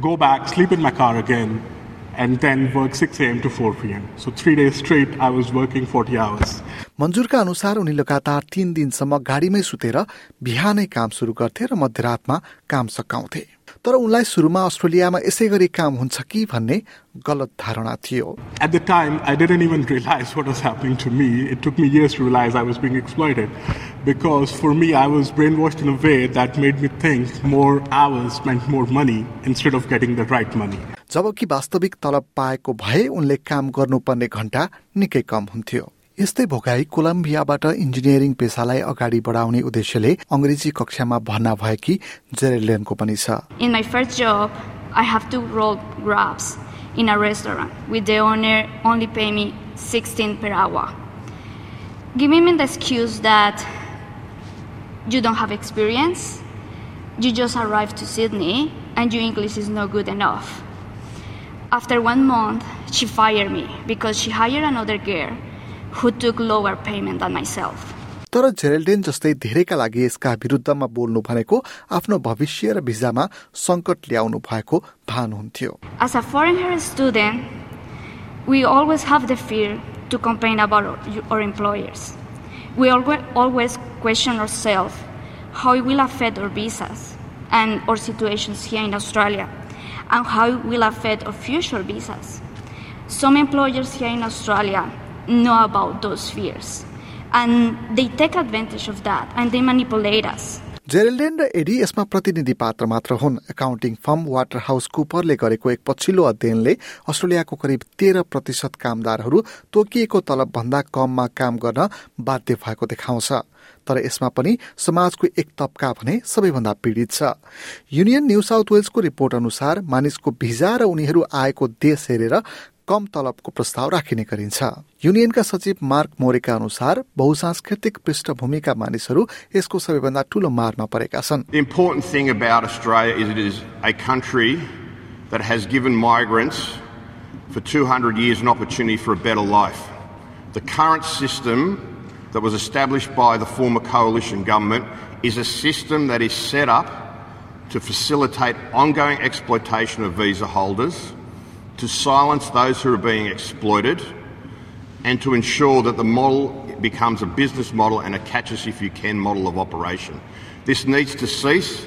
go back, sleep in my car again, and then work 6 a.m. to 4 p.m. So three days straight, I was working 40 hours. मन्जुरका अनुसार उनी लगातार तीन दिनसम्म गाडीमै सुतेर बिहानै काम सुरु गर्थे र मध्यरातमा काम सकाउँथे तर उनलाई सुरुमा अस्ट्रेलियामा यसै गरी काम हुन्छ कि भन्ने गलत धारणा थियो At the time, I didn't even realize what was happening to me. It took me years to realize I was being exploited. Because for me, I was brainwashed in a way that made me think more hours meant more money instead of getting the right money. जबकि वास्तविक तलब पाएको भए उनले काम गर्नुपर्ने घण्टा निकै कम हुन्थ्यो यस्तै भोगाई कोलम्बियाबाट इन्जिनियरिङ पेसालाई अगाडि बढाउने उद्देश्यले अङ्ग्रेजी कक्षामा भर्ना भएकी जेरेलेनको पनि छ In my first job, I have to roll grabs in a restaurant with the owner only pay me 16 per hour. Giving me the excuse that you don't have experience, you just arrived to Sydney and your English is not good enough. After one month, she fired me because she hired another girl who took lower payment than myself. तर जेरेल्डेन जस्तै धेरैका लागि यसका विरुद्धमा बोल्नु भनेको आफ्नो भविष्य र भिजामा सङ्कट ल्याउनु भएको भान हुन्थ्यो As a foreign hair student, we always have the fear to complain about our, employers. We alwa- always question ourselves how it will affect our visas and our situations here in Australia, and how it will affect our future visas. Some employers here in Australia know about those fears, and they take advantage of that and they manipulate us. जेरेल्डेन र AD यसमा प्रतिनिधि पात्र मात्र हुन्। Accounting firm water house कुपरले गरेको एक पछिल्लो अध्ययनले अस्ट्रेलियाको करिब तेह्र प्रतिशत कामदारहरू तोकिएको तलब भन्दा कममा काम गर्न बाध्य भएको देखाउँछ। तर यसमा पनि समाजको एक तबका भने सबैभन्दा पीडित छ। युनियन न्यू साउथ वेल्सको रिपोर्ट अनुसार मानिसको भिजा र उनीहरू आएको देश हेरेर कम तलबको प्रस्ताव राखिने गरिन्छ। युनियनका सचिव मार्क मोरेका अनुसार बहुसांस्कृतिक पृष्ठभूमिका मानिसहरू यसको सबैभन्दा ठूलो मारमा परेका छन्। Important thing about Australia is it is a country that has given migrants for 200 years an opportunity for a better life. The current system that was established by the former coalition government is a system that is set up to facilitate ongoing exploitation of visa holders, to silence those who are being exploited, and to ensure that the model becomes a business model and a catch us if you can model of operation. This needs to cease.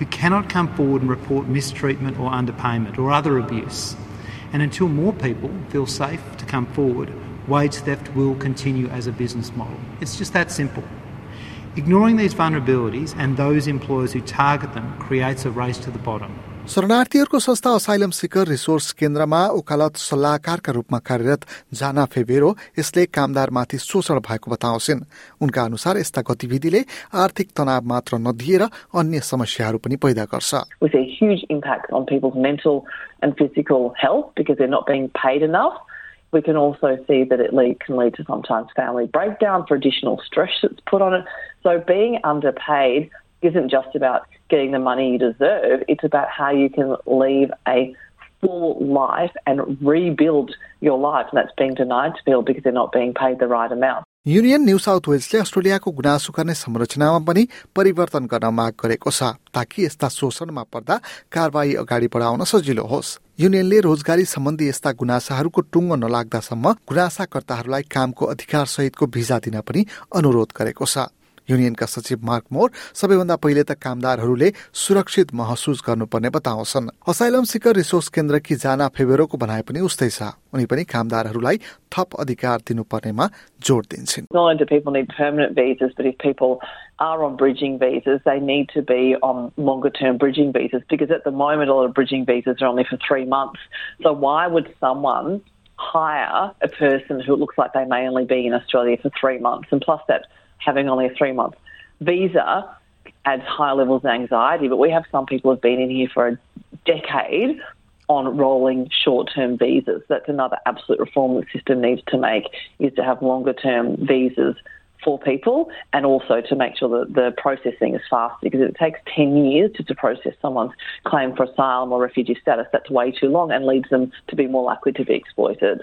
who cannot come forward and report mistreatment or underpayment or other abuse. And until more people feel safe to come forward, wage theft will continue as a business model. It's just that simple. Ignoring these vulnerabilities and those employers who target them creates a race to the bottom. शरणार्थीहरूको संस्था asylum शिखर resource केन्द्रमा उकालत सल्लाहकारका रूपमा कार्यरत जाना फेबेरो यसले कामदारमाथि शोषण भएको बताउँछिन्। उनका अनुसार यस्ता गतिविधिले आर्थिक तनाव मात्र नदिएर अन्य समस्याहरू पनि पैदा गर्छ। Getting the money you deserve, it's about how you can leave a full life and rebuild your life. And that's being denied to people because they're not being paid the right amount. Union New South Wellesley अस्ट्रेलियाको गुनासो गर्ने संरचनामा पनि परिवर्तन गर्न माग गरेको छ ताकि यस्ता शोषणमा पर्दा कारवाही अगाडि बढाउन सजिलो होस् युनियनले रोजगारी सम्बन्धी यस्ता गुनासाहरूको टुङ्गो नलाग्दासम्म गुनासाकर्ताहरूलाई कामको अधिकार सहितको भिजा दिन पनि अनुरोध गरेको छ युनियनका सचिव मार्क मोर सबैभन्दा पहिले त कामदारहरूले सुरक्षित महसुस गर्नुपर्ने बताउँछन् असाइलम सिकर रिसोर्स केन्द्रकी जाना फेबेरोको भनाइ पनि उस्तै छ उनी पनि कामदारहरूलाई थप अधिकार दिनुपर्नेमा जोड दिन्छन् are on bridging visas, they need to be on longer term bridging visas because at the moment a lot of bridging visas are only for three months. So why would someone hire a person who looks like they may only be in Australia for three months? And plus that having only a three month visa adds high levels of anxiety. But we have some people who've been in here for a decade on rolling short-term visas. That's another absolute reform the system needs to make is to have longer-term visas for people and also to make sure that the processing is fast because it takes 10 years just to process someone's claim for asylum or refugee status. That's way too long and leads them to be more likely to be exploited.